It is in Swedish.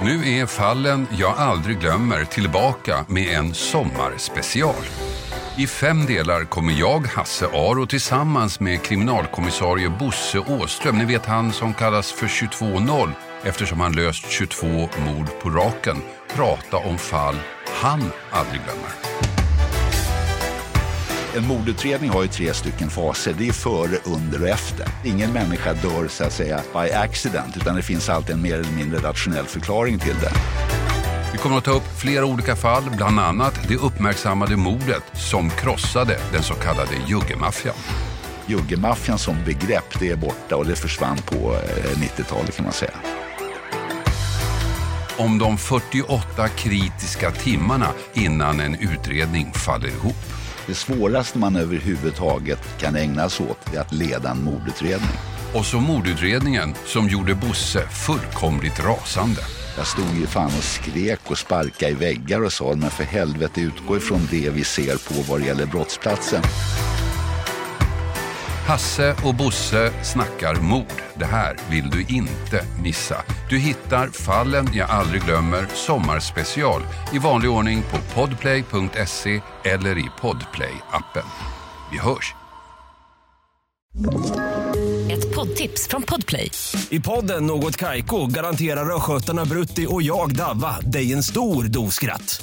Nu är fallen jag aldrig glömmer tillbaka med en sommarspecial. I fem delar kommer jag, Hasse Aro, tillsammans med kriminalkommissarie Bosse Åström, ni vet han som kallas för 22-0 eftersom han löst 22 mord på raken, prata om fall han aldrig glömmer. En mordutredning har ju tre stycken faser. Det är före, under och efter. Ingen människa dör så att säga by accident utan det finns alltid en mer eller mindre rationell förklaring till det. Vi kommer att ta upp flera olika fall, bland annat det uppmärksammade mordet som krossade den så kallade juggemaffian. Juggemaffian som begrepp det är borta och det försvann på eh, 90-talet kan man säga. Om de 48 kritiska timmarna innan en utredning faller ihop. Det svåraste man överhuvudtaget kan ägna sig åt är att leda en mordutredning. Och så mordutredningen som gjorde Bosse fullkomligt rasande. Jag stod ju fan och skrek och sparkade i väggar och sa men för helvete utgå ifrån det vi ser på vad det gäller brottsplatsen. Hasse och Bosse snackar mord. Det här vill du inte missa. Du hittar Fallen jag aldrig glömmer sommarspecial i vanlig ordning på podplay.se eller i Podplay-appen. Vi hörs! Ett poddtips från Podplay. I podden Något Kaiko garanterar östgötarna Brutti och jag, Davva, dig en stor dos skratt.